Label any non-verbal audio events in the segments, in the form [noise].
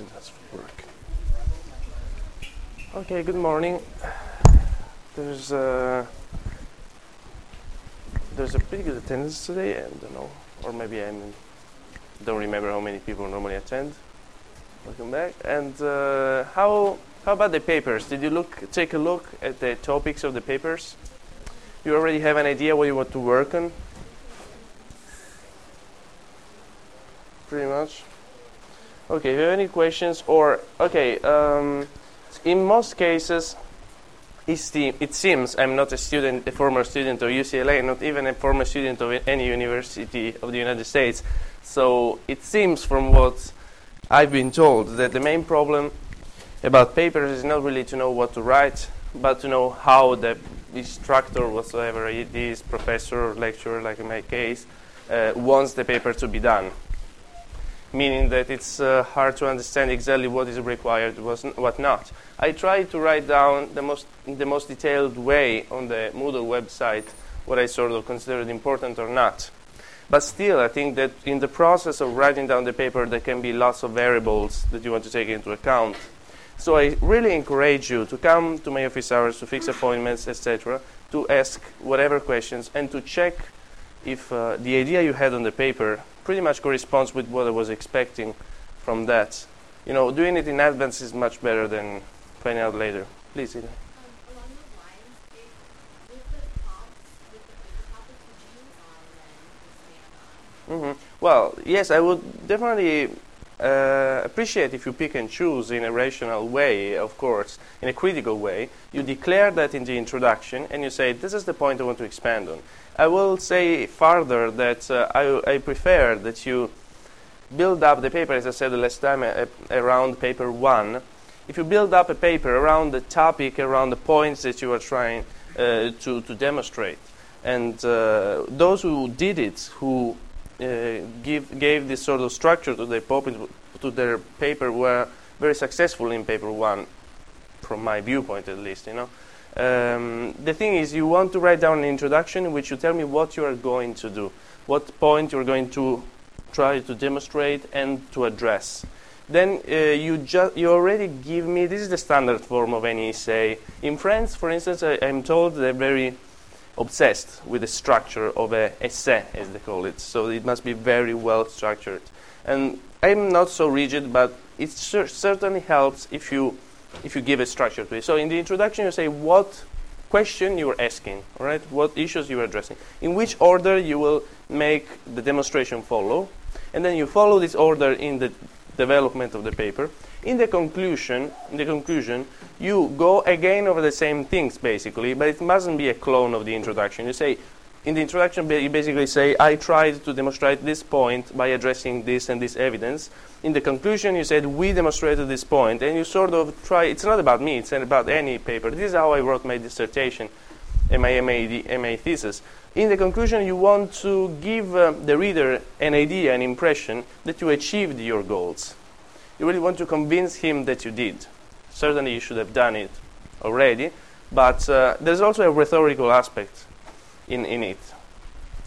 work. Okay, good morning. There's uh, there's a pretty good attendance today. I don't know, or maybe I don't remember how many people normally attend. Welcome back. And uh, how how about the papers? Did you look take a look at the topics of the papers? You already have an idea what you want to work on. Pretty much. Okay. If you have any questions, or okay, um, in most cases, it seems I'm not a student, a former student of UCLA, not even a former student of any university of the United States. So it seems from what I've been told that the main problem about papers is not really to know what to write, but to know how the instructor, whatsoever it is, professor or lecturer, like in my case, uh, wants the paper to be done. Meaning that it's uh, hard to understand exactly what is required, what not. I tried to write down the most, the most detailed way on the Moodle website what I sort of considered important or not. But still, I think that in the process of writing down the paper, there can be lots of variables that you want to take into account. So I really encourage you to come to my office hours, to fix appointments, etc., to ask whatever questions, and to check if uh, the idea you had on the paper pretty much corresponds with what I was expecting from that. You know, doing it in advance is much better than finding out later. Please, Ida. Mm-hmm. Well, yes, I would definitely uh, appreciate if you pick and choose in a rational way, of course, in a critical way. You declare that in the introduction and you say, this is the point I want to expand on. I will say further that uh, I, I, prefer that you build up the paper, as I said last time, uh, around paper one. If you build up a paper around the topic, around the points that you are trying uh, to, to demonstrate, and uh, those who did it, who uh, give, gave this sort of structure to their, to their paper were very successful in paper one, from my viewpoint at least, you know. Um, the thing is, you want to write down an introduction in which you tell me what you are going to do, what point you're going to try to demonstrate and to address. Then uh, you, ju- you already give me, this is the standard form of any essay. In France, for instance, I, am told they're very obsessed with the structure of an essay, as they call it. So it must be very well structured. And I'm not so rigid, but it cer- certainly helps if you if you give a structure to it. So in the introduction, you say what question you are asking, all right? What issues you are addressing, in which order you will make the demonstration follow, and then you follow this order in the development of the paper. In the conclusion, in the conclusion, you go again over the same things basically, but it mustn't be a clone of the introduction. You say, in the introduction, you basically say, I tried to demonstrate this point by addressing this and this evidence. In the conclusion, you said, we demonstrated this point, and you sort of try, it's not about me, it's about any paper. This is how I wrote my dissertation and my MA, MA thesis. In the conclusion, you want to give uh, the reader an idea, an impression that you achieved your goals you really want to convince him that you did. Certainly, you should have done it already, but uh, there's also a rhetorical aspect in, in it.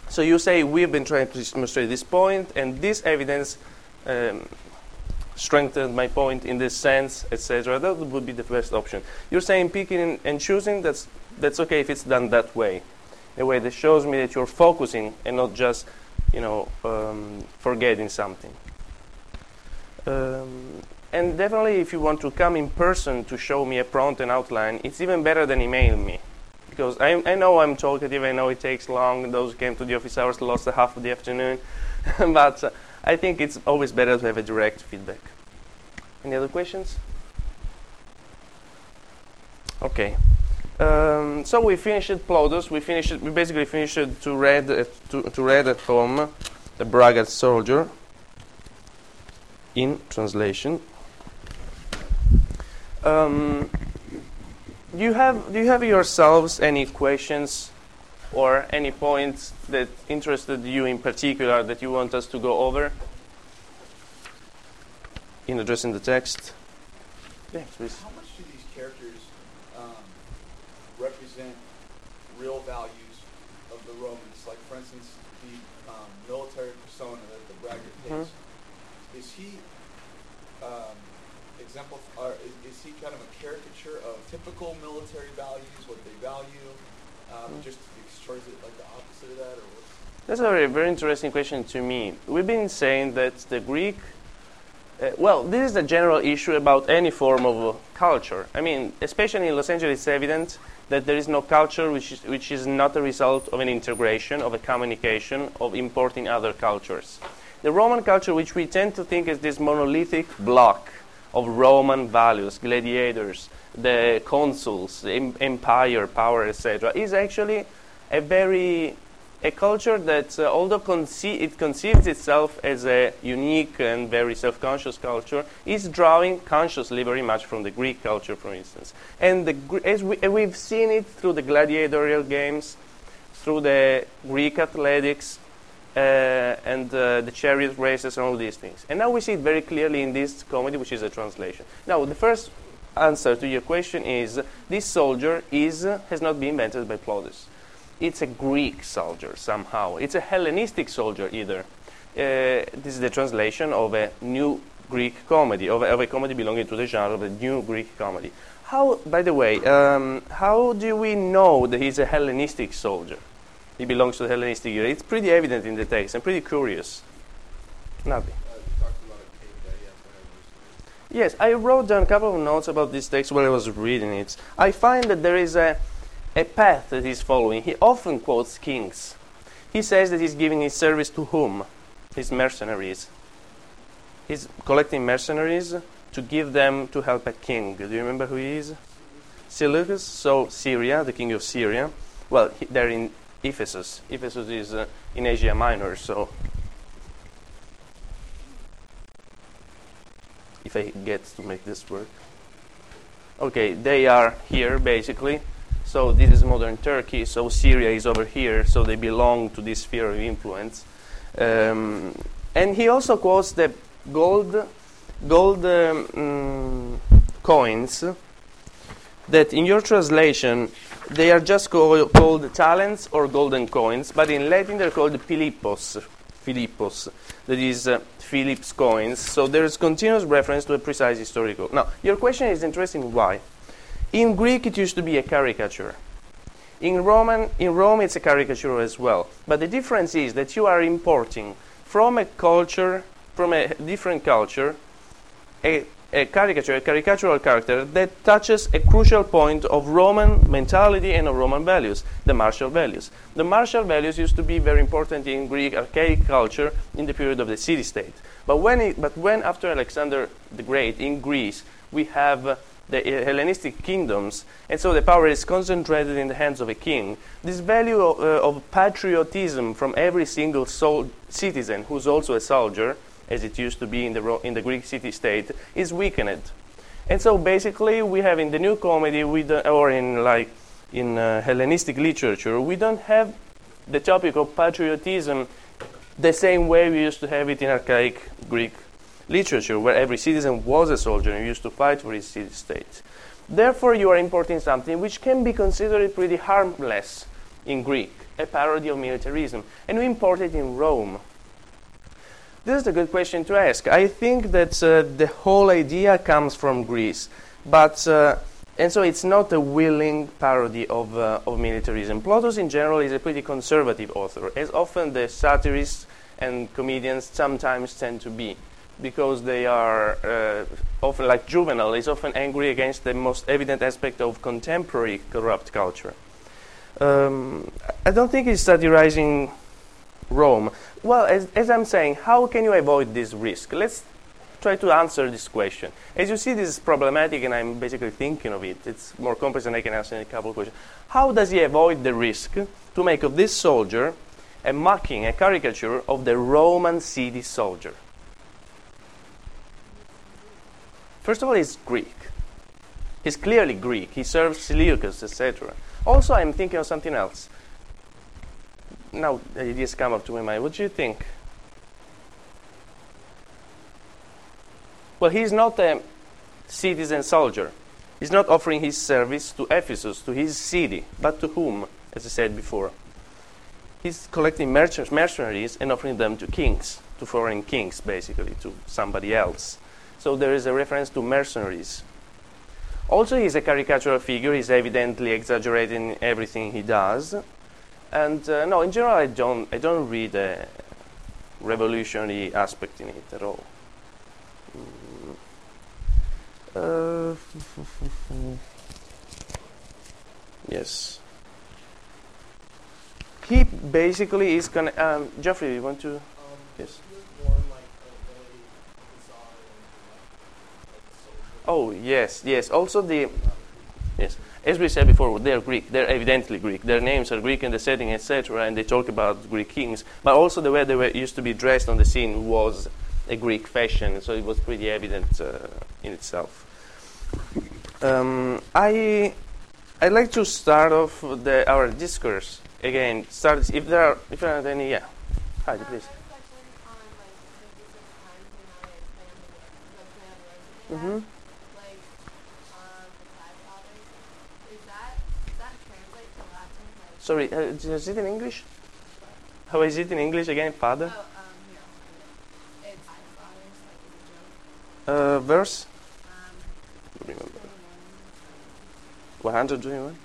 So you say, We've been trying to demonstrate this point, and this evidence um, strengthened my point in this sense, etc. That would be the best option. You're saying picking and choosing, that's, that's okay if it's done that way. A way that shows me that you're focusing and not just, you know, um, forgetting something. Um, and definitely, if you want to come in person to show me a prompt and outline, it's even better than email me. Because I, I know I'm talkative, I know it takes long. Those who came to the office hours lost a half of the afternoon. [laughs] but uh, I think it's always better to have a direct feedback. Any other questions? Okay. Um, so we finished Plautus. We finished. We basically finished to read uh, to, to read at home the Braggart Soldier in translation. Um, do you have do you have yourselves any questions or any points that interested you in particular that you want us to go over in addressing the text? Yeah, please. How much do these characters um, represent real values of the Romans? Like, for instance, the um, military persona that the braggart takes. Mm-hmm is he exemplify? Or is, is he kind of a caricature of typical military values, what they value? Um, Mm. Just is it like the opposite of that, or what's That's a very, very interesting question to me. We've been saying that the Greek, uh, well, this is a general issue about any form of uh, culture. I mean, especially in Los Angeles, it's evident that there is no culture which is, which is not a result of an integration, of a communication, of importing other cultures. The Roman culture, which we tend to think is this monolithic block of Roman values, gladiators, the consuls, the em- empire, power, etc., is actually a very a culture that, uh, although conce- it conceives itself as a unique and very self-conscious culture, is drawing consciously very much from the Greek culture, for instance. And the, as we, we've seen it through the gladiatorial games, through the Greek athletics, and uh, the chariot races and all these things. And now we see it very clearly in this comedy, which is a translation. Now, the first answer to your question is this soldier is, has not been invented by Plautus it's a Greek soldier somehow. It's a Hellenistic soldier either. Uh, this is the translation of a new Greek comedy, of a, of a comedy belonging to the genre of a new Greek comedy. How, by the way, um, how do we know that he's a Hellenistic soldier? He belongs to the Hellenistic era. It's pretty evident in the text. I'm pretty curious. Nothing. Yes, I wrote down a couple of notes about this text while I was reading it. I find that there is a, a path that he's following. He often quotes kings. He says that he's giving his service to whom? His mercenaries. He's collecting mercenaries to give them to help a king. Do you remember who he is? Seleucus, so Syria, the king of Syria. Well, he, they're in Ephesus. Ephesus is uh, in Asia Minor, so if I get to make this work. Okay, they are here basically. So this is modern Turkey. So Syria is over here. So they belong to this sphere of influence. Um, and he also quotes the gold, gold um, mm, coins that in your translation they are just called talents or golden coins, but in Latin they're called philippos, philippos, that is uh, Philip's coins. So there is continuous reference to a precise historical. Now, your question is interesting. Why? In Greek, it used to be a caricature. In Roman, in Rome, it's a caricature as well. But the difference is that you are importing from a culture, from a different culture, a, a caricature, a caricatural character that touches a crucial point of Roman mentality and of Roman values, the martial values. The martial values used to be very important in Greek archaic culture in the period of the city-state. But when, it, but when after Alexander the Great in Greece, we have uh, the Hellenistic kingdoms, and so the power is concentrated in the hands of a king. This value of, uh, of patriotism from every single sol- citizen who's also a soldier, as it used to be in the, in the Greek city-state, is weakened. And so basically, we have in the new comedy, we or in like in uh, Hellenistic literature, we don't have the topic of patriotism the same way we used to have it in archaic Greek literature, where every citizen was a soldier and used to fight for his city state. Therefore, you are importing something which can be considered pretty harmless in Greek, a parody of militarism, and we import it in Rome. This is a good question to ask. I think that uh, the whole idea comes from Greece, but uh, and so it's not a willing parody of, uh, of militarism. Plautus, in general, is a pretty conservative author, as often the satirists and comedians sometimes tend to be because they are uh, often like Juvenal is often angry against the most evident aspect of contemporary corrupt culture. Um, I don't think he's satirizing Rome. Well, as, as I'm saying, how can you avoid this risk? Let's try to answer this question. As you see, this is problematic, and I'm basically thinking of it. It's more complex than I can answer in a couple of questions. How does he avoid the risk to make of this soldier a mocking, a caricature of the Roman city soldier? First of all, he's Greek. He's clearly Greek. He serves Seleucus, etc. Also, I'm thinking of something else. Now, uh, ideas come up to my mind. What do you think? Well, he's not a citizen soldier. He's not offering his service to Ephesus, to his city, but to whom, as I said before? He's collecting merchants, mercenaries and offering them to kings, to foreign kings, basically, to somebody else. So there is a reference to mercenaries. Also, he's a caricatural figure. He's evidently exaggerating everything he does. And uh, no, in general, I don't, I don't read a revolutionary aspect in it at all. Mm. Uh, yes. He basically is gonna. Um, Jeffrey, you want to? Um, Yes. Oh yes, yes. Also the yes, as we said before, they're Greek. They're evidently Greek. Their names are Greek in the setting, etc. And they talk about Greek kings. But also the way they were used to be dressed on the scene was a Greek fashion, so it was pretty evident uh, in itself. Um, I I'd like to start off the, our discourse again. Start if there are if there are any yeah. Hi, please. Mm-hmm. Sorry, uh, is it in English? How is it in English again, Father? Uh, verse? Remember. 121?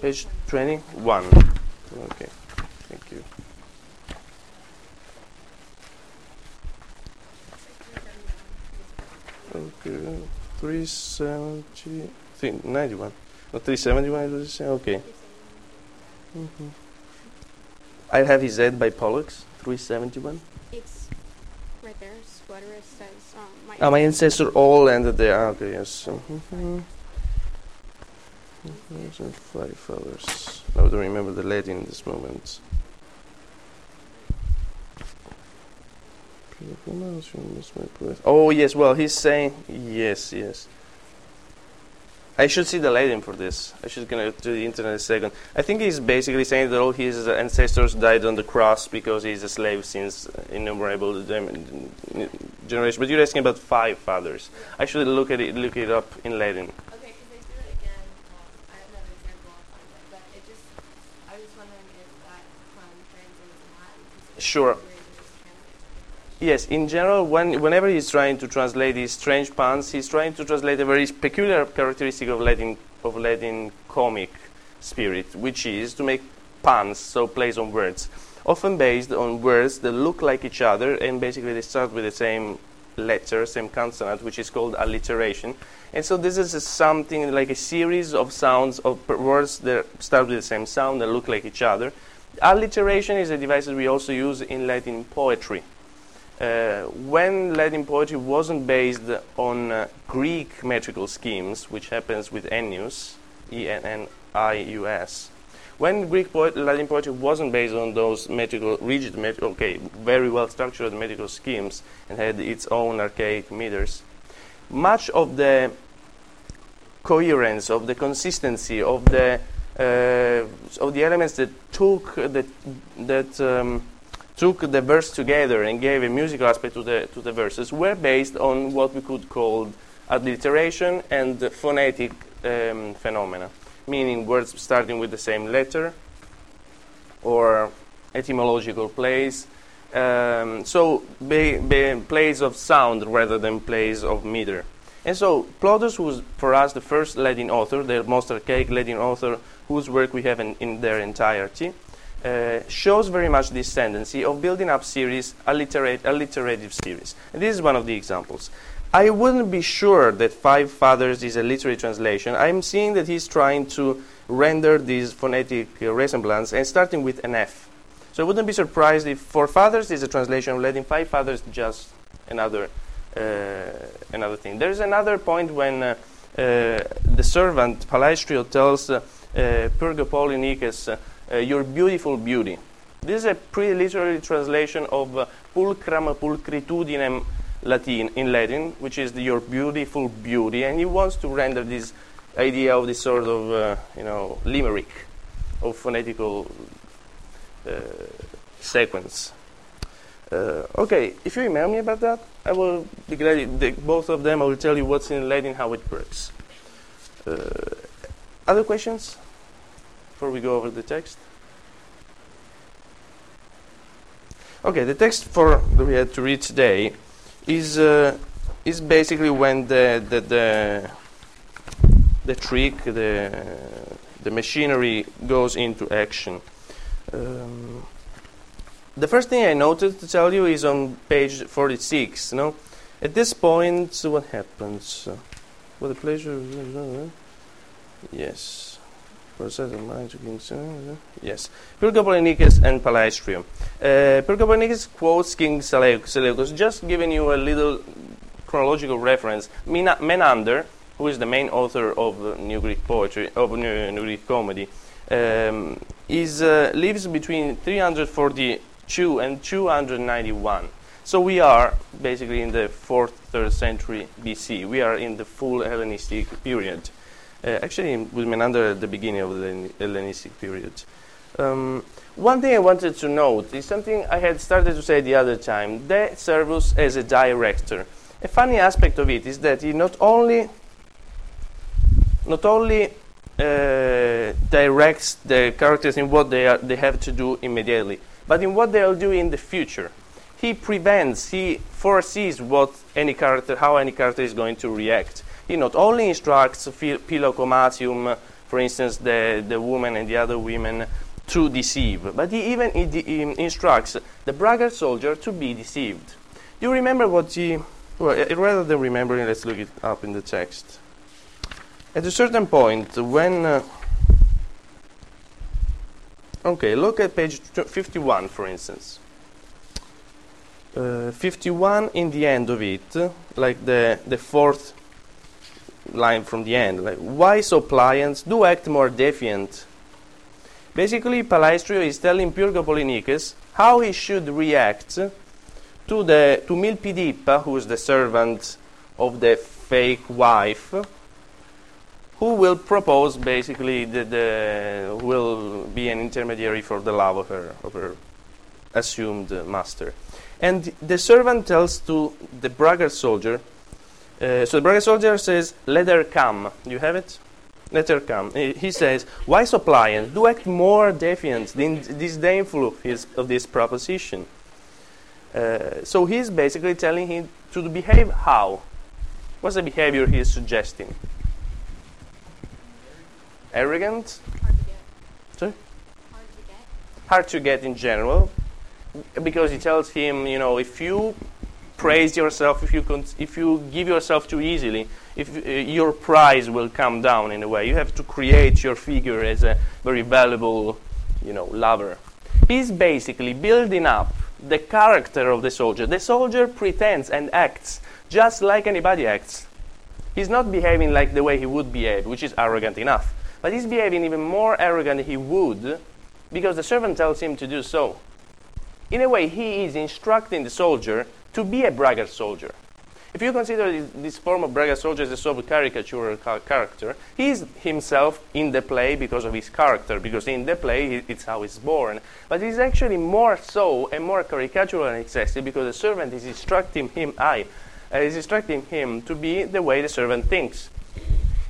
Page 21. Okay, thank you. Okay, 370, three- 91. No, 371 is what you say? Okay. hmm I have his head by Pollux, 371. It's right there. Sweater says um, my. Ah, my ancestor all ended there. Ah, okay, yes. Mm-hmm. Five fathers. I don't remember the Latin in this moment. Oh yes, well he's saying yes, yes. I should see the Latin for this. I should go to the internet a second. I think he's basically saying that all his ancestors died on the cross because he's a slave since innumerable generations. But you're asking about five fathers. I should look at it, look it up in Latin. Okay, because they do it again. Um, I have another example I'll find it, but it just, I was wondering if that from translates in Latin. Sure. weird to just translate it. Yes, in general, when, whenever he's trying to translate these strange puns, he's trying to translate a very peculiar characteristic of Latin of Latin comic spirit, which is to make puns, so plays on words, often based on words that look like each other, and basically they start with the same letter, same consonant, which is called alliteration. And so this is something like a series of sounds of words that start with the same sound that look like each other. Alliteration is a device that we also use in Latin poetry. Uh, when Latin poetry wasn't based on uh, Greek metrical schemes, which happens with Ennius, E N N I U S, when Greek poet, Latin poetry wasn't based on those metrical, rigid, met- okay, very well structured metrical schemes and had its own archaic meters, much of the coherence, of the consistency, of the uh, of the elements that took that that um, took the verse together and gave a musical aspect to the to the verses were based on what we could call alliteration and phonetic um, phenomena, meaning words starting with the same letter or etymological plays. Um, so ba- ba- plays of sound rather than plays of meter. And so Plautus was for us the first Latin author, the most archaic Latin author whose work we have in, in their entirety uh, shows very much this tendency of building up series, alliterate, alliterative series. And this is one of the examples. I wouldn't be sure that Five Fathers is a literary translation. I'm seeing that he's trying to render this phonetic uh, resemblance and starting with an F. So I wouldn't be surprised if Four Fathers is a translation of Latin, Five Fathers just another uh, another thing. There's another point when uh, uh, the servant Palaestrio tells uh, Pyrgopolinices, uh, your beautiful beauty. This is a pretty literary translation of uh, pulchram pulchritudinem Latin in Latin, which is the, your beautiful beauty, and he wants to render this idea of this sort of uh, you know limerick of phonetical uh, sequence. Uh, okay, if you email me about that, I will be glad. The, both of them, I will tell you what's in Latin, how it works. Uh, other questions before we go over the text? Okay, the text for that we had to read today is uh, is basically when the the the, the trick, the the machinery goes into action. Um, the first thing I noted to tell you is on page 46. No, at this point, what happens? With the pleasure, yes. Yes. Polynicus and Palaestrio. Uh, quotes King Seleucus, just giving you a little chronological reference. Menander, who is the main author of New Greek poetry, of New, New Greek comedy, um, is, uh, lives between 342 and 291. So we are basically in the 4th, 3rd century BC. We are in the full Hellenistic period. Uh, actually, with Menander at the beginning of the Hellenistic period. Um, one thing I wanted to note is something I had started to say the other time. De Servus as a director. A funny aspect of it is that he not only not only uh, directs the characters in what they are, they have to do immediately, but in what they'll do in the future. He prevents, he foresees what any character, how any character is going to react. He not only instructs Philocomasium, for instance, the, the woman and the other women, to deceive, but he even he instructs the braggart soldier to be deceived. Do you remember what he? Well, rather than remembering, let's look it up in the text. At a certain point, when uh, okay, look at page 51, for instance. Uh, 51 in the end of it, like the the fourth line from the end. Like, why so pliant? Do act more defiant. Basically, Palaestrio is telling Pyrgopolinices how he should react to the to Milphidippa, who is the servant of the fake wife, who will propose basically the, the will be an intermediary for the love of her of her assumed master. And the servant tells to the braggart soldier uh, so the braggart soldier says, Let her come. You have it? Let her come. He, says, Why so pliant? Do act more defiant, than disdainful of, his, of this proposition. Uh, so he's basically telling him to behave how? What's the behavior he is suggesting? Arrogant? Hard to get. Sorry? Hard to get. Hard to get in general. Because he tells him, you know, if you praise yourself, if you, if you give yourself too easily, if uh, your price will come down in a way. You have to create your figure as a very valuable, you know, lover. He's basically building up the character of the soldier. The soldier pretends and acts just like anybody acts. He's not behaving like the way he would behave, which is arrogant enough. But he's behaving even more arrogant than he would because the servant tells him to do so. In a way, he is instructing the soldier to be a braggart soldier. If you consider this form of braggart soldier as a sort of caricatural character, he is himself in the play because of his character, because in the play it's how he's born. But he's actually more so and more caricatural and excessive because the servant is instructing him, I, uh, is instructing him to be the way the servant thinks.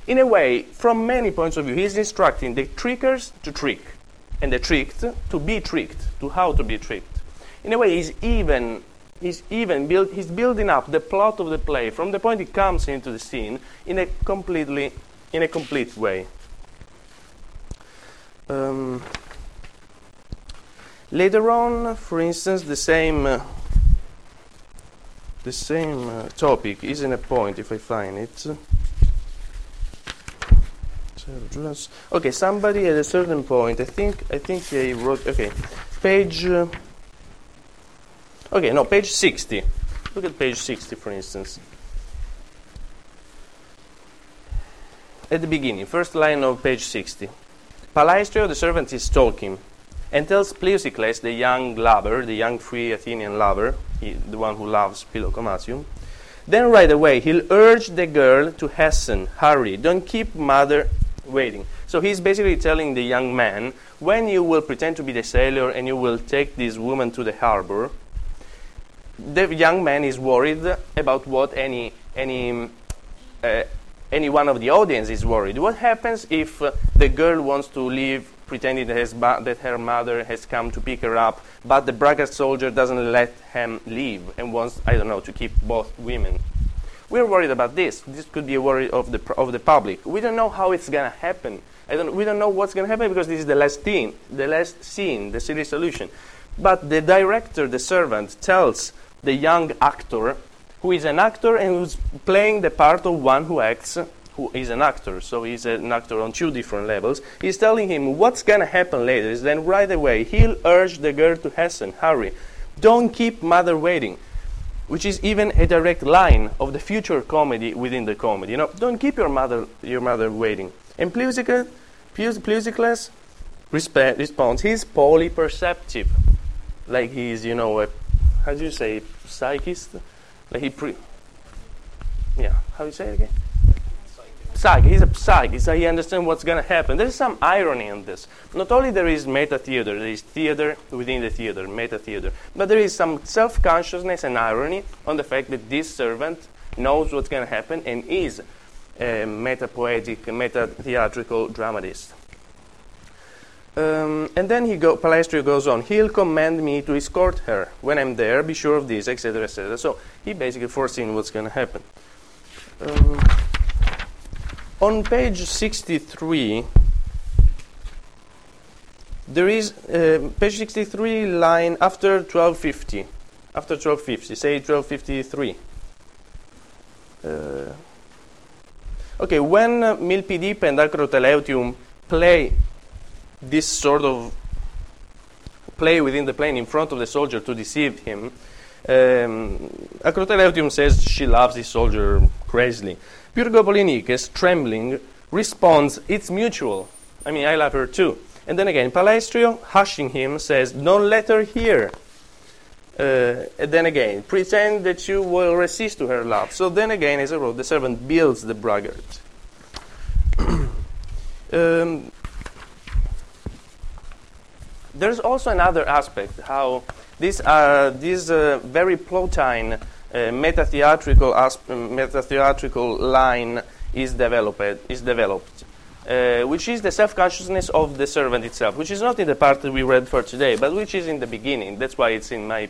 In a way, from many points of view, he is instructing the trickers to trick, and the tricked to be tricked, to how to be tricked. In a way, he's even he's even build, he's building up the plot of the play from the point he comes into the scene in a completely in a complete way. Um, later on, for instance, the same uh, the same uh, topic is in a point if I find it. Okay, somebody at a certain point. I think I think they wrote. Okay, page. Uh, Okay, no, page 60. Look at page 60, for instance. At the beginning, first line of page 60. Palaestrio, the servant, is talking and tells Pleusicles, the young lover, the young free Athenian lover, he, the one who loves Philocomasium, then right away he'll urge the girl to hasten, hurry, don't keep mother waiting. So he's basically telling the young man, when you will pretend to be the sailor and you will take this woman to the harbor, the young man is worried about what any any uh, any one of the audience is worried. What happens if uh, the girl wants to leave, pretending that, her mother has come to pick her up, but the braggart soldier doesn't let him leave and wants, I don't know, to keep both women? We're worried about this. This could be a worry of the, of the public. We don't know how it's going to happen. I don't, we don't know what's going to happen because this is the last scene, the last scene, the series solution. But the director, the servant, tells the young actor, who is an actor and who's playing the part of one who acts, who is an actor. So he's an actor on two different levels. He's telling him what's going to happen later. Then right away he'll urge the girl to hasten, hurry, don't keep mother waiting which is even a direct line of the future comedy within the comedy. You know, don't keep your mother your mother waiting. And Pleusicles respe- responds, he's polyperceptive, like he's you know a how do you say psychist, like he pre. Yeah, how do you say it again? Psych. He's a psychic. So he understands what's going to happen. There is some irony in this. Not only there is meta theater, there is theater within the theater, meta theater, but there is some self-consciousness and irony on the fact that this servant knows what's going to happen and is a meta-poetic, meta-theatrical dramatist. Um, and then he go, Palaestrio goes on. He'll command me to escort her when I'm there. Be sure of this, etc., etc. So he basically foreseen what's going to happen. Um, on page 63, there is uh, page 63 line after 1250. After 1250, say 1253. Uh, okay, when uh, Milpidip and Acroteleutium play this sort of play within the plane in front of the soldier to deceive him, um, Acroteleutium says she loves this soldier crazily. Pyrgopolinices, trembling, responds, It's mutual. I mean, I love her too. And then again, Palaestrio, hushing him, says, Don't let her hear. Uh, and then again, pretend that you will resist to her love. So then again, as I wrote, the servant builds the braggart. [clears throat] um, there's also another aspect how this, uh, this uh, very Plautine uh, meta-theatrical, asp- meta-theatrical line is developed, is developed uh, which is the self-consciousness of the servant itself, which is not in the part that we read for today, but which is in the beginning. That's why it's in my,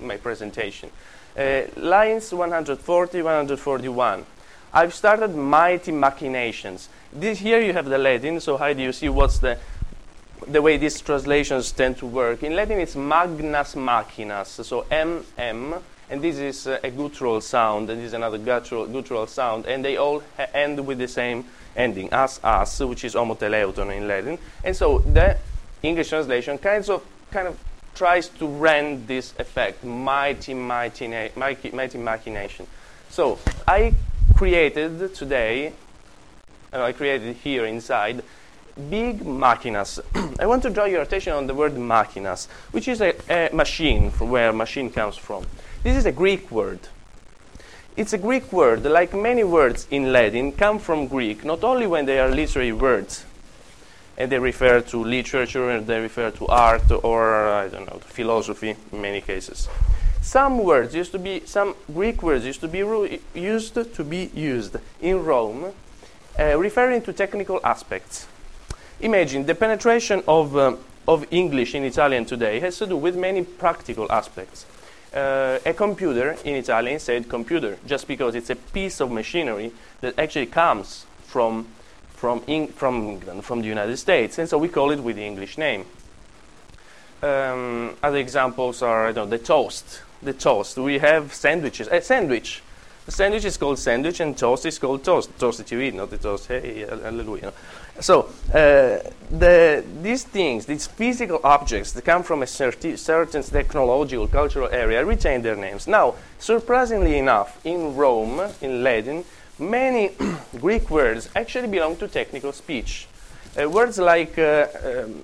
my presentation. Uh, lines 140, 141. I've started mighty machinations. This, here you have the Latin, so how do you see what's the, the way these translations tend to work? In Latin, it's magnas machinas, so M, M, and this is uh, a guttural sound, and this is another guttural, guttural sound, and they all ha- end with the same ending, as, as, which is homoteleuton in Latin. And so the English translation kind of, kind of tries to rend this effect, mighty, mighty, mighty, mighty machination. So I created today, uh, I created here inside, big machinas. [clears throat] I want to draw your attention on the word machinas, which is a, a machine, from where machine comes from. This is a Greek word. It's a Greek word, like many words in Latin, come from Greek, not only when they are literary words, and they refer to literature, and they refer to art, or, I don't know, to philosophy in many cases. Some words used to be, some Greek words used to be used to be used in Rome, uh, referring to technical aspects. Imagine the penetration of, um, of English in Italian today has to do with many practical aspects. Uh, a computer in Italian said computer just because it's a piece of machinery that actually comes from from, from England, from the United States, and so we call it with the English name. Um, other examples are I don't know, the toast. The toast. We have sandwiches. A sandwich. The sandwich is called sandwich, and toast is called toast. Toast that you eat, not the toast. Hey, hallelujah. So uh, the, these things, these physical objects that come from a certi- certain technological, cultural area, retain their names. Now, surprisingly enough, in Rome, in Latin, many [clears throat] Greek words actually belong to technical speech. Uh, words like uh, um,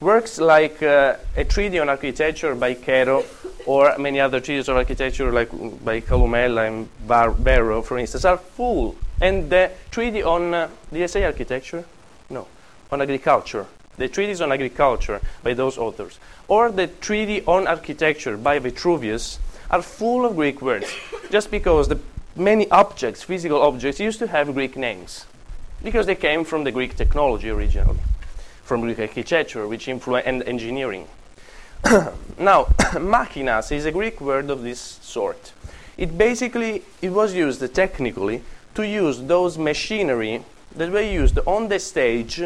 works like uh, a treatise on architecture by Quero, or many other treatises on architecture like by Columella and Bar- Varro, for instance, are full and the treaty on, uh, did say architecture? No, on agriculture. The treatise on agriculture by those authors, or the treaty on architecture by Vitruvius, are full of Greek words, [coughs] just because the, many objects, physical objects, used to have Greek names because they came from the Greek technology originally, from Greek architecture, which influenced and engineering. [coughs] now, [coughs] machinas is a Greek word of this sort. It basically it was used technically to use those machinery that were used on the stage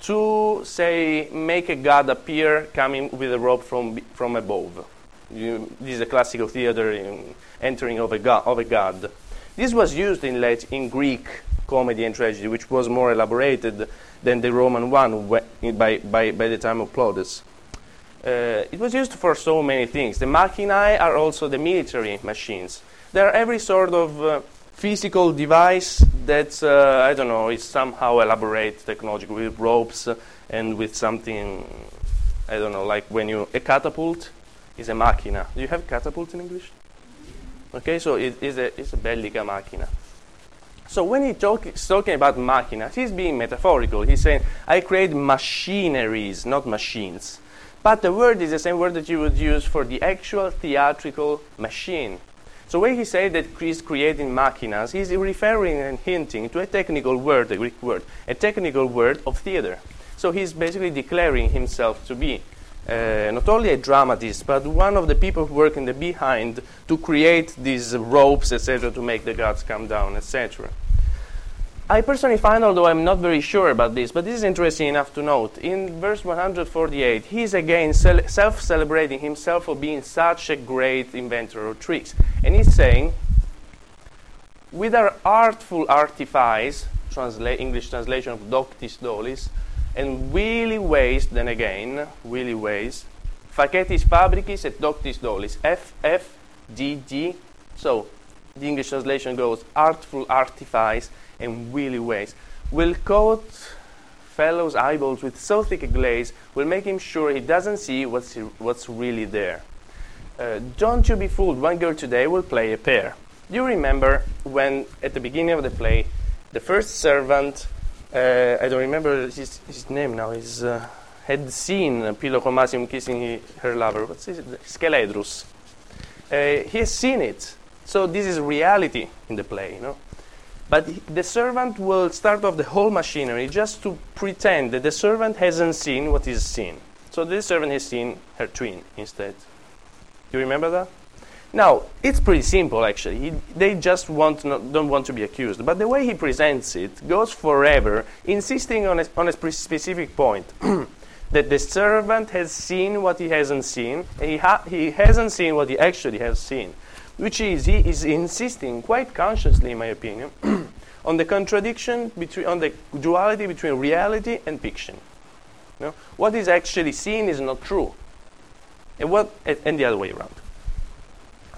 to say make a god appear coming with a rope from from above. You, this is a classical theater in entering of a, god, of a god. This was used in, late, in Greek comedy and tragedy, which was more elaborated than the Roman one by, by, by the time of Plautus. Uh, it was used for so many things. The machinae are also the military machines. They are every sort of uh, physical device that, uh, I don't know, is somehow elaborate technology with ropes and with something, I don't know, like when you, a catapult is a machina. Do you have catapult in English? Okay, so it is a, it's a bellica machina. So when he talk, he's talking about machinas, he's being metaphorical. He's saying, I create machineries, not machines. But the word is the same word that you would use for the actual theatrical machine. So when he said that he's creating machinas, he's referring and hinting to a technical word, a Greek word, a technical word of theater. So he's basically declaring himself to be uh, not only a dramatist, but one of the people who work in the behind to create these ropes, etc., to make the gods come down, etc. I personally find, although I'm not very sure about this, but this is interesting enough to note. In verse 148, he's again cel- self celebrating himself for being such a great inventor of tricks. And he's saying, with our artful artifice, transla- English translation of doctis dolis, and wily ways, then again, wily ways, facetis fabricis et doctis dolis, F, F, D, D. So the English translation goes artful artifice and wily ways. Will coat fellow's eyeballs with so thick a glaze, will make him sure he doesn't see what's, what's really there. Uh, don't you be fooled, one girl today will play a pair. You remember when, at the beginning of the play, the first servant uh, I don't remember his, his name now. He's, uh, had seen Philocomasium kissing he, her lover. What's his Sceledrus. Uh, he has seen it. So this is reality in the play, you know. But the servant will start off the whole machinery just to pretend that the servant hasn't seen what is seen. So the servant has seen her twin instead. Do you remember that? Now, it's pretty simple actually. He, they just want not, don't want to be accused. But the way he presents it goes forever, insisting on a, on a specific point [clears throat] that the servant has seen what he hasn't seen, and he, ha- he hasn't seen what he actually has seen. Which is, he is insisting, quite consciously, in my opinion, [clears throat] on the contradiction between, on the duality between reality and fiction. You know? What is actually seen is not true, and, what, and the other way around.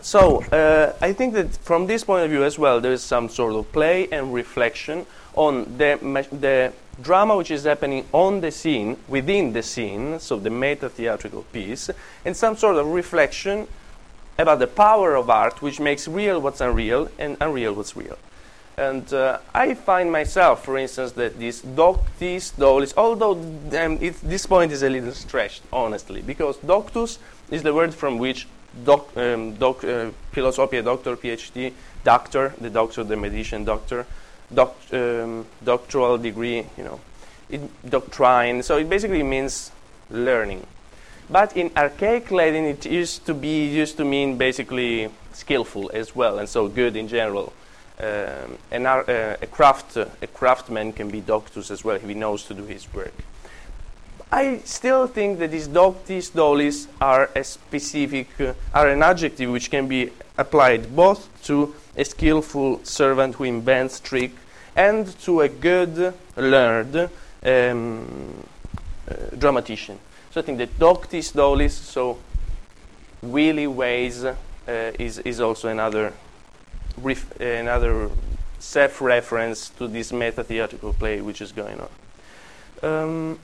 So uh, I think that from this point of view as well, there is some sort of play and reflection on the, the drama which is happening on the scene, within the scene, so the meta theatrical piece, and some sort of reflection about the power of art which makes real what's unreal and unreal what's real. And uh, I find myself, for instance, that this doctis dolis, although um, it, this point is a little stretched, honestly, because doctus is the word from which doc, um, doc, uh, philosophy, doctor, PhD, doctor, the doctor, the medicine doctor, doc, um, doctoral degree, you know, it, doctrine. So it basically means learning. But in archaic Latin, it used to be used to mean basically skillful as well, and so good in general. Um, and our, uh, a craft, uh, a craftsman can be doctus as well he knows to do his work. I still think that these doctis dolis are a specific, uh, are an adjective which can be applied both to a skillful servant who invents trick and to a good, learned um, uh, dramatician. So I think that doctis dolis, so wily ways, uh, is, is also another, another self-reference to this meta-theatrical play which is going on. Um,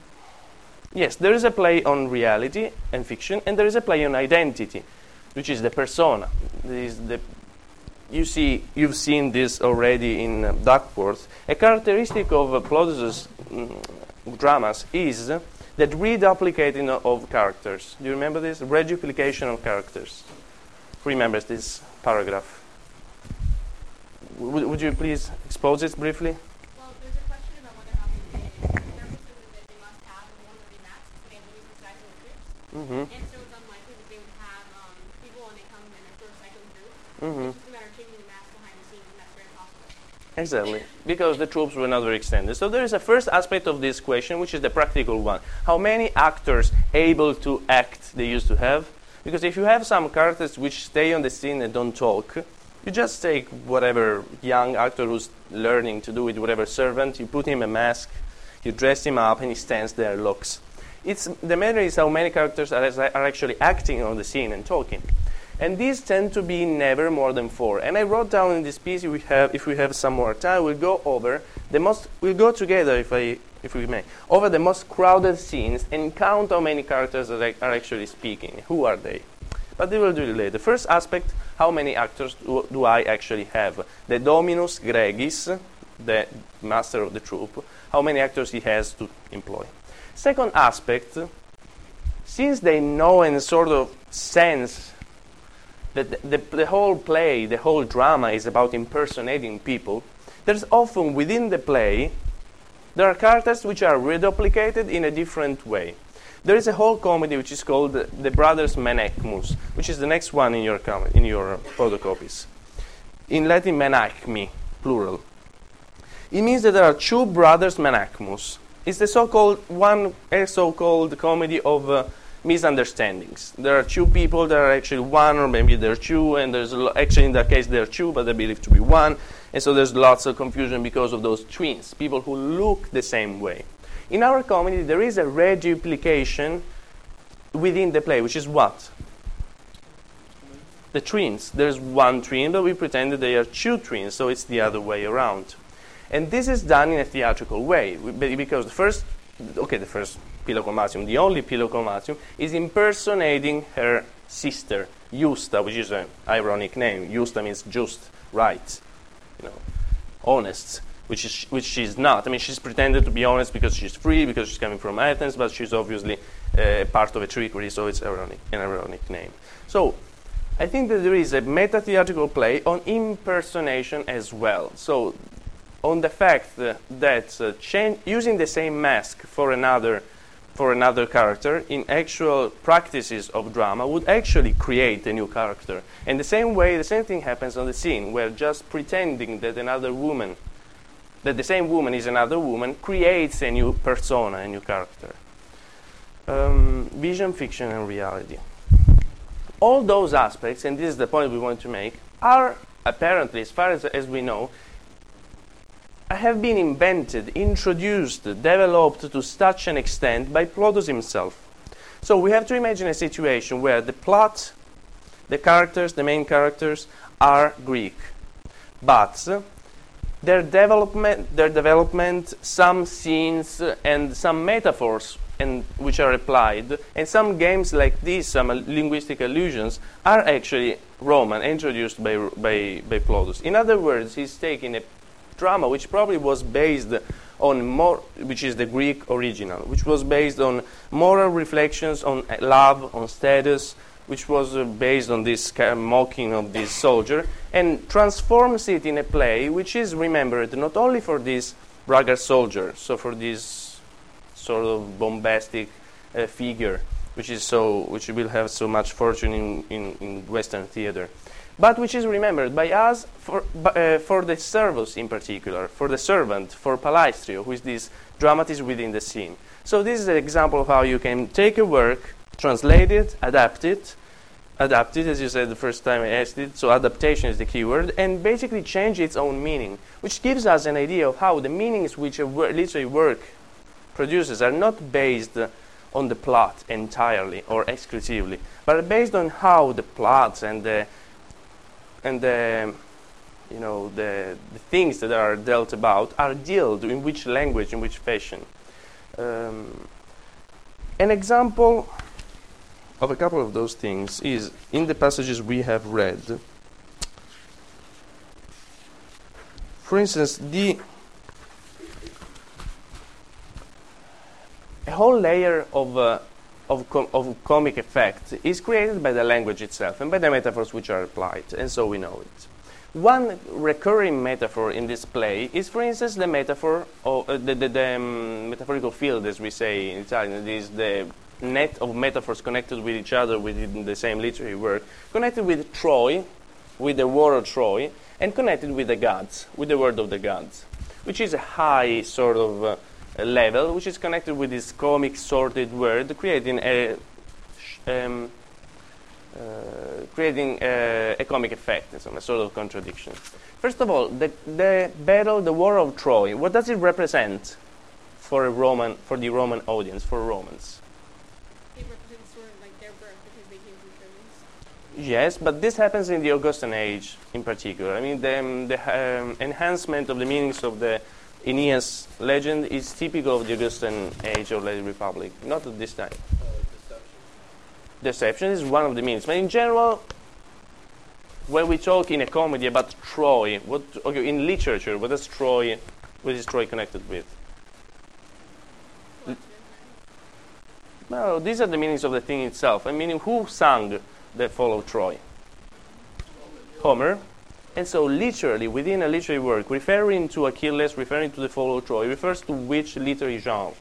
yes, there is a play on reality and fiction, and there is a play on identity, which is the persona. Is the you see, you've seen this already in uh, Duckworth. A characteristic of uh, Plautus's mm, dramas is that reduplicating of characters. Do you remember this? Reduplication of characters. Who remembers this paragraph? would, would you please expose it briefly? Well, there's a question about whether or not the therapist says that they must have and one of the masks, but they have losing size of the groups. Mm-hmm. And so it's unlikely that they would have um, people when they come in a sort of cycling group. Mm-hmm. It's just a matter of changing the mask behind the scenes, and that's very possible. Exactly, because the troops were not very extended. So there is a first aspect of this question, which is the practical one. How many actors able to act they used to have? Because if you have some characters which stay on the scene and don't talk, you just take whatever young actor who's learning to do it, whatever servant, you put him a mask, you dress him up, and he stands there, looks. It's the matter is how many characters are, are actually acting on the scene and talking. And these tend to be never more than four. And I wrote down in this piece, if we have, if we have some more time, we'll go over the most, we'll go together, if, I, if we may, over the most crowded scenes and count how many characters are, are actually speaking. Who are they? But we will do it later. The First aspect, how many actors do, do I actually have? The Dominus Gregis, the master of the troupe, how many actors he has to employ. Second aspect, since they know and sort of sense that the, the, the whole play, the whole drama is about impersonating people, there's often within the play, there are characters which are reduplicated in a different way. There is a whole comedy which is called The, the Brothers Menaechmus, which is the next one in your, com- in your photocopies. In Latin, Menaechmi, plural. It means that there are two brothers Menaechmus. It's the so-called one, a so-called comedy of uh, misunderstandings. There are two people that are actually one, or maybe there are two, and there's actually in that case there are two, but they believe to be one, and so there's lots of confusion because of those twins, people who look the same way. In our comedy, there is a reduplication within the play, which is what? The twins. There's one twin, but we pretend that they are two twins, so it's the other way around. And this is done in a theatrical way, because the first, okay, the first Philocomasium, the only Philocomasium, is impersonating her sister, Justa, which is an ironic name. Justa means just, right, you know, honest, which, is, which she's not. I mean, she's pretended to be honest because she's free, because she's coming from Athens, but she's obviously uh, part of a trickery, so it's ironic, an ironic name. So, I think that there is a meta theatrical play on impersonation as well. So, on the fact that uh, using the same mask for another for another character in actual practices of drama would actually create a new character. And the same way, the same thing happens on the scene, where just pretending that another woman, that the same woman is another woman, creates a new persona, a new character. Um, vision, fiction, and reality. All those aspects, and this is the point we want to make, are apparently, as far as, as we know, have been invented, introduced, developed to such an extent by Plautus himself. So we have to imagine a situation where the plot, the characters, the main characters, are Greek, but their development, their development, some scenes and some metaphors, and which are applied, and some games like these, some linguistic allusions, are actually Roman, introduced by by, by Plautus. In other words, he's taking a drama which probably was based on more which is the greek original which was based on moral reflections on love on status which was uh, based on this mocking of this soldier and transforms it in a play which is remembered not only for this braggart soldier so for this sort of bombastic uh, figure which is so which will have so much fortune in, in, in western theater but which is remembered by us for, uh, for the servus in particular, for the servant, for Palaestrio, who is this dramatist within the scene. So this is an example of how you can take a work, translate it, adapt it, adapt it, as you said the first time I asked it, so adaptation is the key word, and basically change its own meaning, which gives us an idea of how the meanings which a wor- literary work produces are not based on the plot entirely or exclusively, but based on how the plots and the and the you know the, the things that are dealt about are dealt in which language in which fashion. Um, an example of a couple of those things is in the passages we have read. For instance the a whole layer of uh, of, com- of comic effect is created by the language itself and by the metaphors which are applied, and so we know it. One recurring metaphor in this play is, for instance, the metaphor of uh, the, the, the um, metaphorical field, as we say in Italian. It is the net of metaphors connected with each other within the same literary work, connected with Troy, with the war of Troy, and connected with the gods, with the word of the gods, which is a high sort of uh, level, which is connected with this comic sorted word, creating a um, uh, creating uh, a comic effect, some a sort of contradiction. First of all, the, the battle, the war of Troy, what does it represent for a Roman, for the Roman audience, for Romans? It represents sort of like their birth because they came from Trojans. Yes, but this happens in the Augustan age in particular. I mean, the, um, the um, enhancement of the meanings of the Aeneas legend is typical of the Augustan age of the Republic, not at this time. Deception is one of the means, but in general, when we talk in a comedy about Troy, what okay, in literature, what is Troy? What is Troy connected with? Well, these are the meanings of the thing itself. I mean, who sang the fall of Troy? Homer. And so, literally, within a literary work, referring to Achilles, referring to the fall of Troy, refers to which literary genre?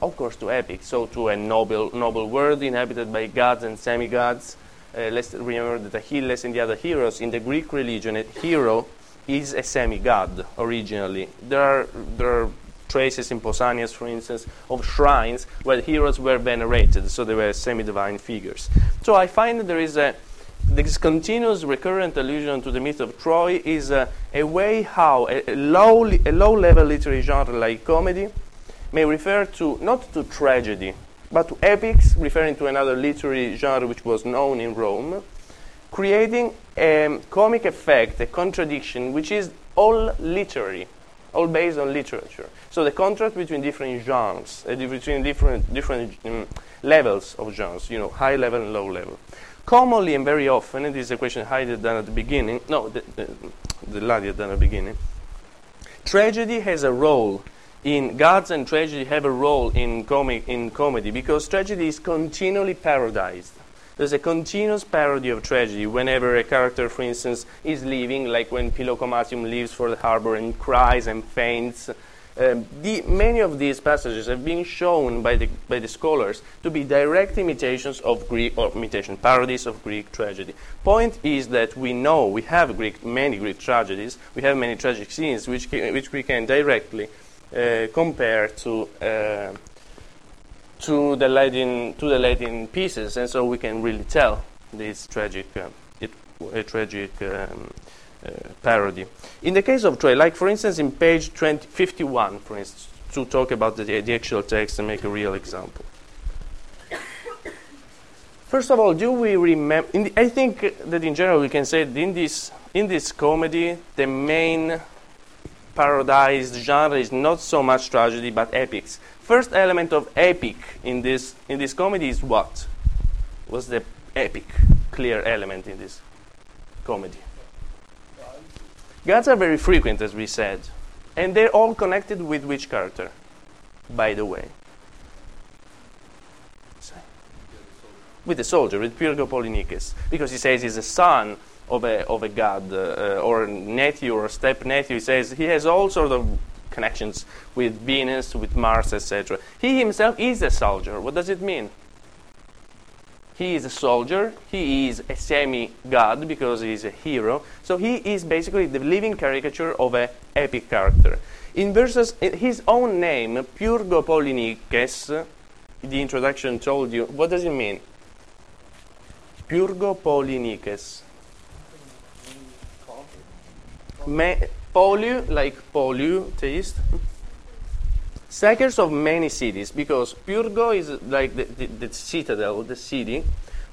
Of course, to epic. So, to a noble, noble world inhabited by gods and semi-gods. Uh, let's remember that Achilles and the other heroes in the Greek religion, a hero is a semi-god originally. There are there are traces in Pausanias, for instance, of shrines where heroes were venerated, so they were semi-divine figures. So I find that there is a this continuous recurrent allusion to the myth of Troy is a, a way how a, a low li- a low level literary genre like comedy may refer to not to tragedy but to epics, referring to another literary genre which was known in Rome, creating a comic effect, a contradiction, which is all literary, all based on literature. So the contrast between different genres, uh, between different different um, levels of genres, you know, high level and low level. Commonly and very often, and this is a question had done at the beginning, no, the, the, the had done at the beginning, tragedy has a role in gods and tragedy have a role in comic in comedy because tragedy is continually parodized. There's a continuous parody of tragedy whenever a character, for instance, is leaving, like when Philocomasium leaves for the harbor and cries and faints. Um, the, many of these passages have been shown by the, by the scholars to be direct imitations of Greek, or imitation parodies of Greek tragedy. Point is that we know we have Greek, many Greek tragedies, we have many tragic scenes which, ca- which we can directly uh, compare to uh, to the Latin to the Latin pieces, and so we can really tell this tragic uh, it, a tragic um, uh, Uh, parody. In the case of Troy, like for instance in page 20, 51, for instance, to talk about the, the actual text and make a real example. First of all, do we remember? I think that in general we can say that in this in this comedy the main parodized genre is not so much tragedy but epics. First element of epic in this in this comedy is what? Was the epic clear element in this comedy? Gods are very frequent, as we said, and they're all connected with which character? By the way, with the soldier, with Pyrgopolinices, because he says he's a son of a, of a god uh, or a nephew or step nephew. He says he has all sort of connections with Venus, with Mars, etc. He himself is a soldier. What does it mean? He is a soldier. He is a semi god because he is a hero. So he is basically the living caricature of an epic character. In verses, his own name, Pyrgopolinices, the introduction told you. What does it mean? Pyrgopolinices. Ma- polio, like polio, taste. Sackers of many cities, because Pyrgo is like the, the, the citadel, the city.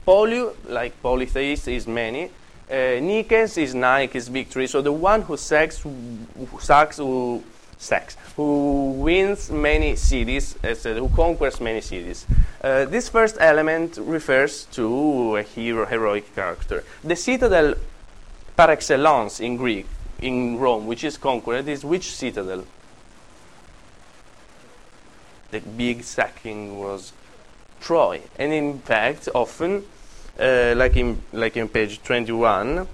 Polio, like polytheist, is many. Uh, Nikes is Nike, is victory. So the one who sacks, who sacks, who sacks, who wins many cities, uh, who conquers many cities. Uh, this first element refers to a hero, heroic character. The citadel par excellence in Greek, in Rome, which is conquered, is which citadel? The big sacking was Troy, and in fact, often, uh, like in like in page 21,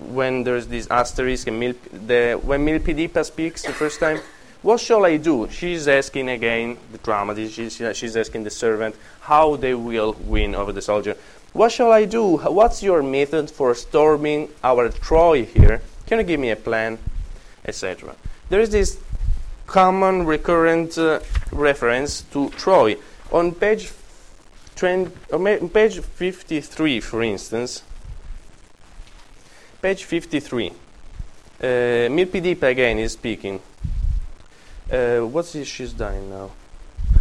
when there's this asterisk and Mil- the, when Milphidippa speaks the first time, what shall I do? She's asking again the dramatist, she's, she's asking the servant how they will win over the soldier. What shall I do? What's your method for storming our Troy here? Can you give me a plan? Etc. There is this common recurrent uh, reference to Troy. On page, 20, on page 53, for instance, page 53, uh, Milphidippa again is speaking. Uh, what's this she's dying now?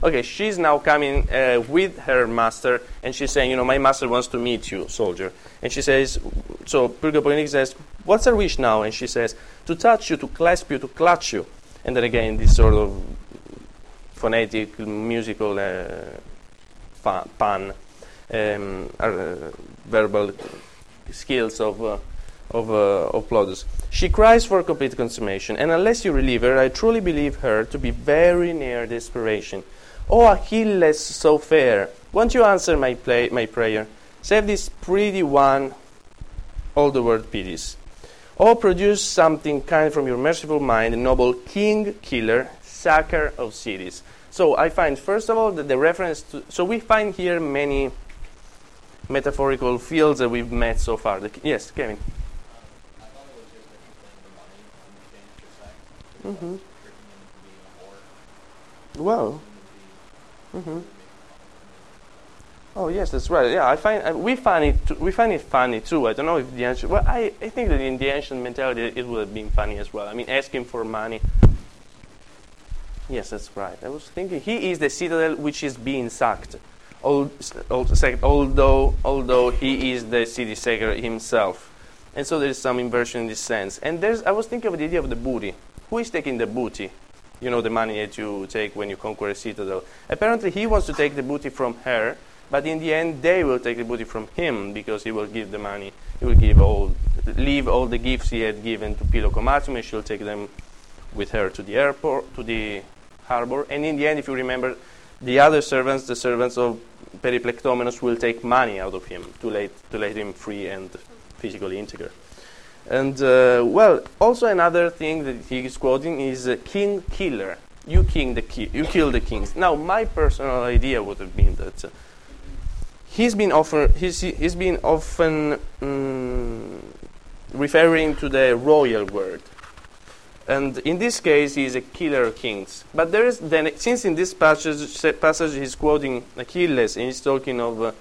Okay, she's now coming uh, with her master, and she's saying, you know, my master wants to meet you, soldier. And she says, so Pulga Polinic says, what's her wish now? And she says, to touch you, to clasp you, to clutch you. And then again, this sort of phonetic, musical uh, pun, um, uh, verbal skills of, uh, of, uh, of Plautus. She cries for complete consummation, and unless you relieve her, I truly believe her to be very near desperation. O Achilles so fair, won't you answer my, play, my prayer? Save this pretty one all the world pities. Oh, produce something kind from your merciful mind, noble king killer, sacker of cities. So I find, first of all, that the reference to. So we find here many metaphorical fields that we've met so far. The, yes, Kevin. Mm-hmm. Well. Mm-hmm. Oh yes, that's right. Yeah, I find uh, we find it t- we find it funny too. I don't know if the ancient. Well, I, I think that in the ancient mentality it would have been funny as well. I mean, asking for money. Yes, that's right. I was thinking he is the citadel which is being sacked, al- sacked, although although he is the city sacker himself, and so there is some inversion in this sense. And there's I was thinking of the idea of the booty. Who is taking the booty? You know, the money that you take when you conquer a citadel. Apparently, he wants to take the booty from her, but in the end, they will take the booty from him because he will give the money. He will give all, leave all the gifts he had given to Philocomasium, and she'll take them with her to the airport, to the harbor. And in the end, if you remember, the other servants, the servants of Periplectomenos, will take money out of him to let, to let him free and physically integer. And uh, well, also another thing that he is quoting is uh, king killer. You king the ki- you kill the kings. Now, my personal idea would have been that uh, he's been often he's, he's been often mm, referring to the royal word, and in this case, he is a killer of kings. But there is then since in this passage passage he's quoting Achilles and he's talking of uh,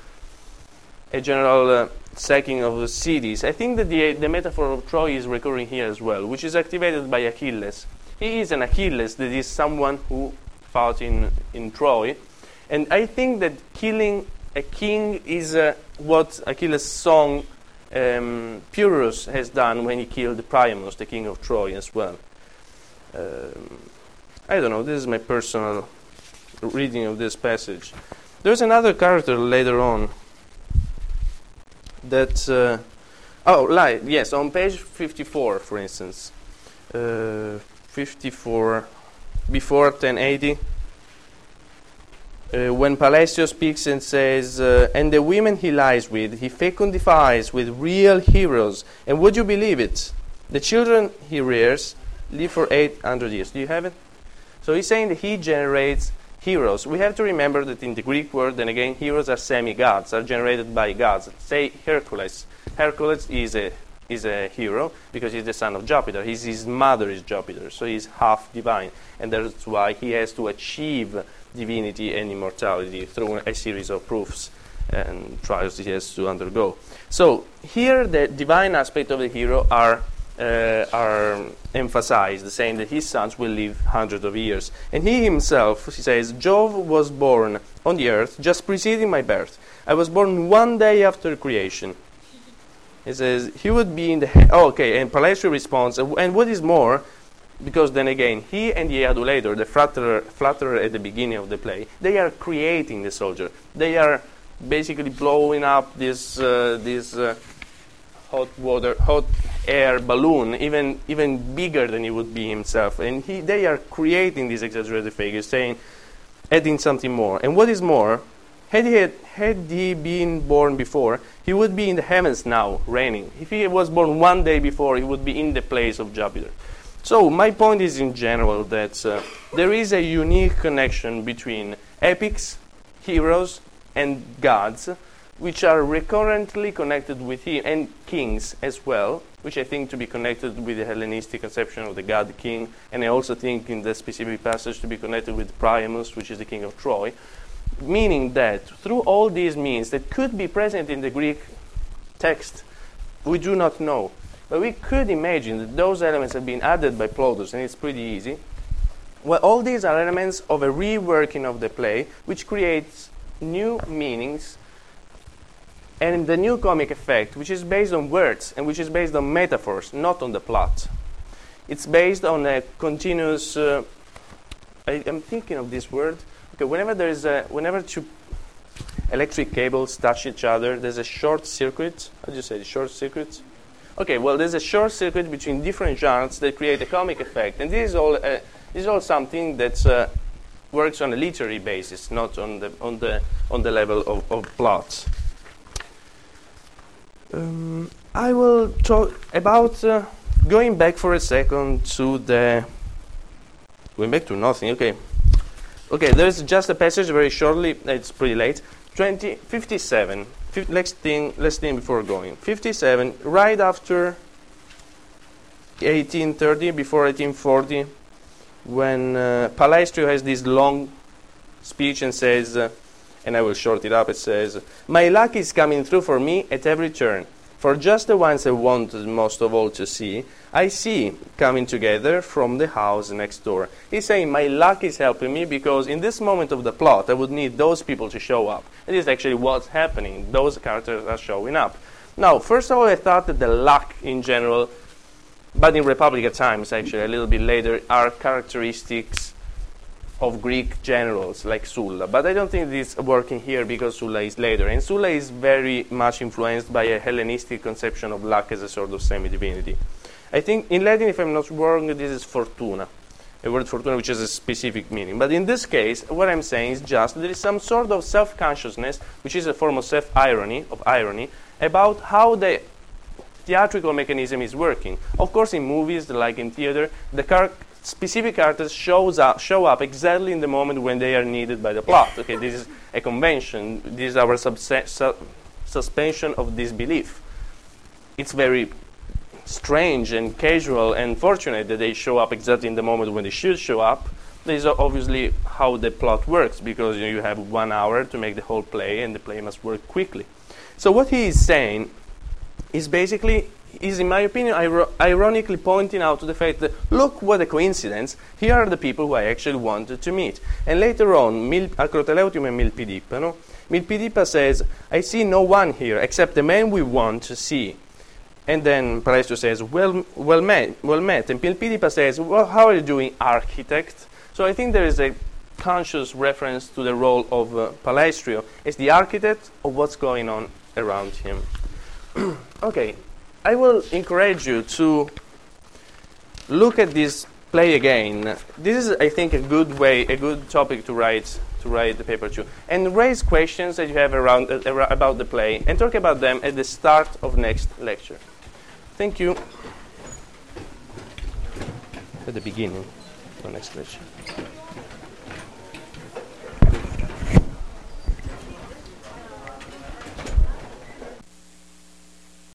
a general uh, sacking of the cities. I think that the, the metaphor of Troy is recurring here as well, which is activated by Achilles. He is an Achilles that is someone who fought in, in Troy. And I think that killing a king is uh, what Achilles' song um, Pyrrhus has done when he killed Priamos, the king of Troy, as well. Um, I don't know, this is my personal reading of this passage. There's another character later on that uh, oh lie, yes on page 54 for instance uh, 54 before 1080 uh, when Palaestrio speaks and says uh, and the women he lies with he fecundifies with real heroes and would you believe it the children he rears live for 800 years do you have it so he's saying that he generates heroes. We have to remember that in the Greek world, then again, heroes are semi-gods, are generated by gods. Say Hercules. Hercules is a is a hero because he's the son of Jupiter. His, his mother is Jupiter, so he's half divine, and that's why he has to achieve divinity and immortality through a series of proofs and trials he has to undergo. So here, the divine aspect of the hero are uh, are emphasized, saying that his sons will live hundreds of years. And he himself, he says, Jove was born on the earth just preceding my birth. I was born one day after creation. He says, he would be in the. He- oh, okay, and Palaestrio responds, and what is more, because then again, he and the adulator, the flatterer, flatterer at the beginning of the play, they are creating the soldier. They are basically blowing up this, uh, this uh, hot water, hot air balloon, even even bigger than he would be himself. And he, they are creating these exaggerated figures, saying, adding something more. And what is more, Had he, had, had he been born before, he would be in the heavens now, reigning. If he was born one day before, he would be in the place of Jupiter. So, my point is in general that uh, there is a unique connection between epics, heroes, and gods, which are recurrently connected with him, and kings as well, which I think to be connected with the Hellenistic conception of the god king, and I also think in the specific passage to be connected with Priamus, which is the king of Troy meaning that through all these means that could be present in the Greek text, we do not know. But we could imagine that those elements have been added by Plautus, and it's pretty easy. Well, all these are elements of a reworking of the play, which creates new meanings and the new comic effect, which is based on words and which is based on metaphors, not on the plot. It's based on a continuous. Uh, I, am thinking of this word Okay, whenever there is a, whenever two electric cables touch each other, there's a short circuit. How do you say, short circuit? Okay, well, there's a short circuit between different genres that create a comic effect, and this is all, uh, this is all something that uh, works on a literary basis, not on the on the on the level of, of plots. Um, I will talk about uh, going back for a second to the going back to nothing. Okay. Okay, there's just a passage very shortly. It's pretty late. 20, 57. Let's think, let's think before going. 57, right after 1830, before 1840, when uh, Palaestrio has this long speech and says, uh, and I will short it up, it says, My luck is coming through for me at every turn. For just the ones I wanted most of all to see, I see coming together from the house next door. He's saying, My luck is helping me because in this moment of the plot, I would need those people to show up. It is actually what's happening. Those characters are showing up. Now, first of all, I thought that the luck in general, but in Republic times, actually, a little bit later, are characteristics of Greek generals like Sulla. But I don't think this is working here because Sulla is later. And Sulla is very much influenced by a Hellenistic conception of luck as a sort of semi divinity. I think in Latin, if I'm not wrong, this is fortuna, a word fortuna which has a specific meaning. But in this case, what I'm saying is just there is some sort of self consciousness, which is a form of self irony, of irony, about how the theatrical mechanism is working. Of course, in movies, like in theater, the car- specific characters shows up, show up exactly in the moment when they are needed by the plot. Okay, this is a convention. This is our su- suspension of disbelief. It's very strange and casual and fortunate that they show up exactly in the moment when they should show up. This is obviously how the plot works because you have one hour to make the whole play and the play must work quickly. So what he is saying is basically is, in my opinion, ironically pointing out to the fact that, look what a coincidence, here are the people who I actually wanted to meet. And later on, Mil- Acroteleutium and Milphidippa, no? Milphidippa says, I see no one here except the man we want to see. And then Palaestrio says, well, well, met, well met. And Milphidippa says, well, how are you doing, architect? So I think there is a conscious reference to the role of uh, Palaestrio as the architect of what's going on around him. [clears throat] okay, I will encourage you to look at this play again. This is, I think, a good way, a good topic to write to write the paper to, and raise questions that you have around uh, about the play, and talk about them at the start of next lecture. Thank you. At the beginning of next lecture.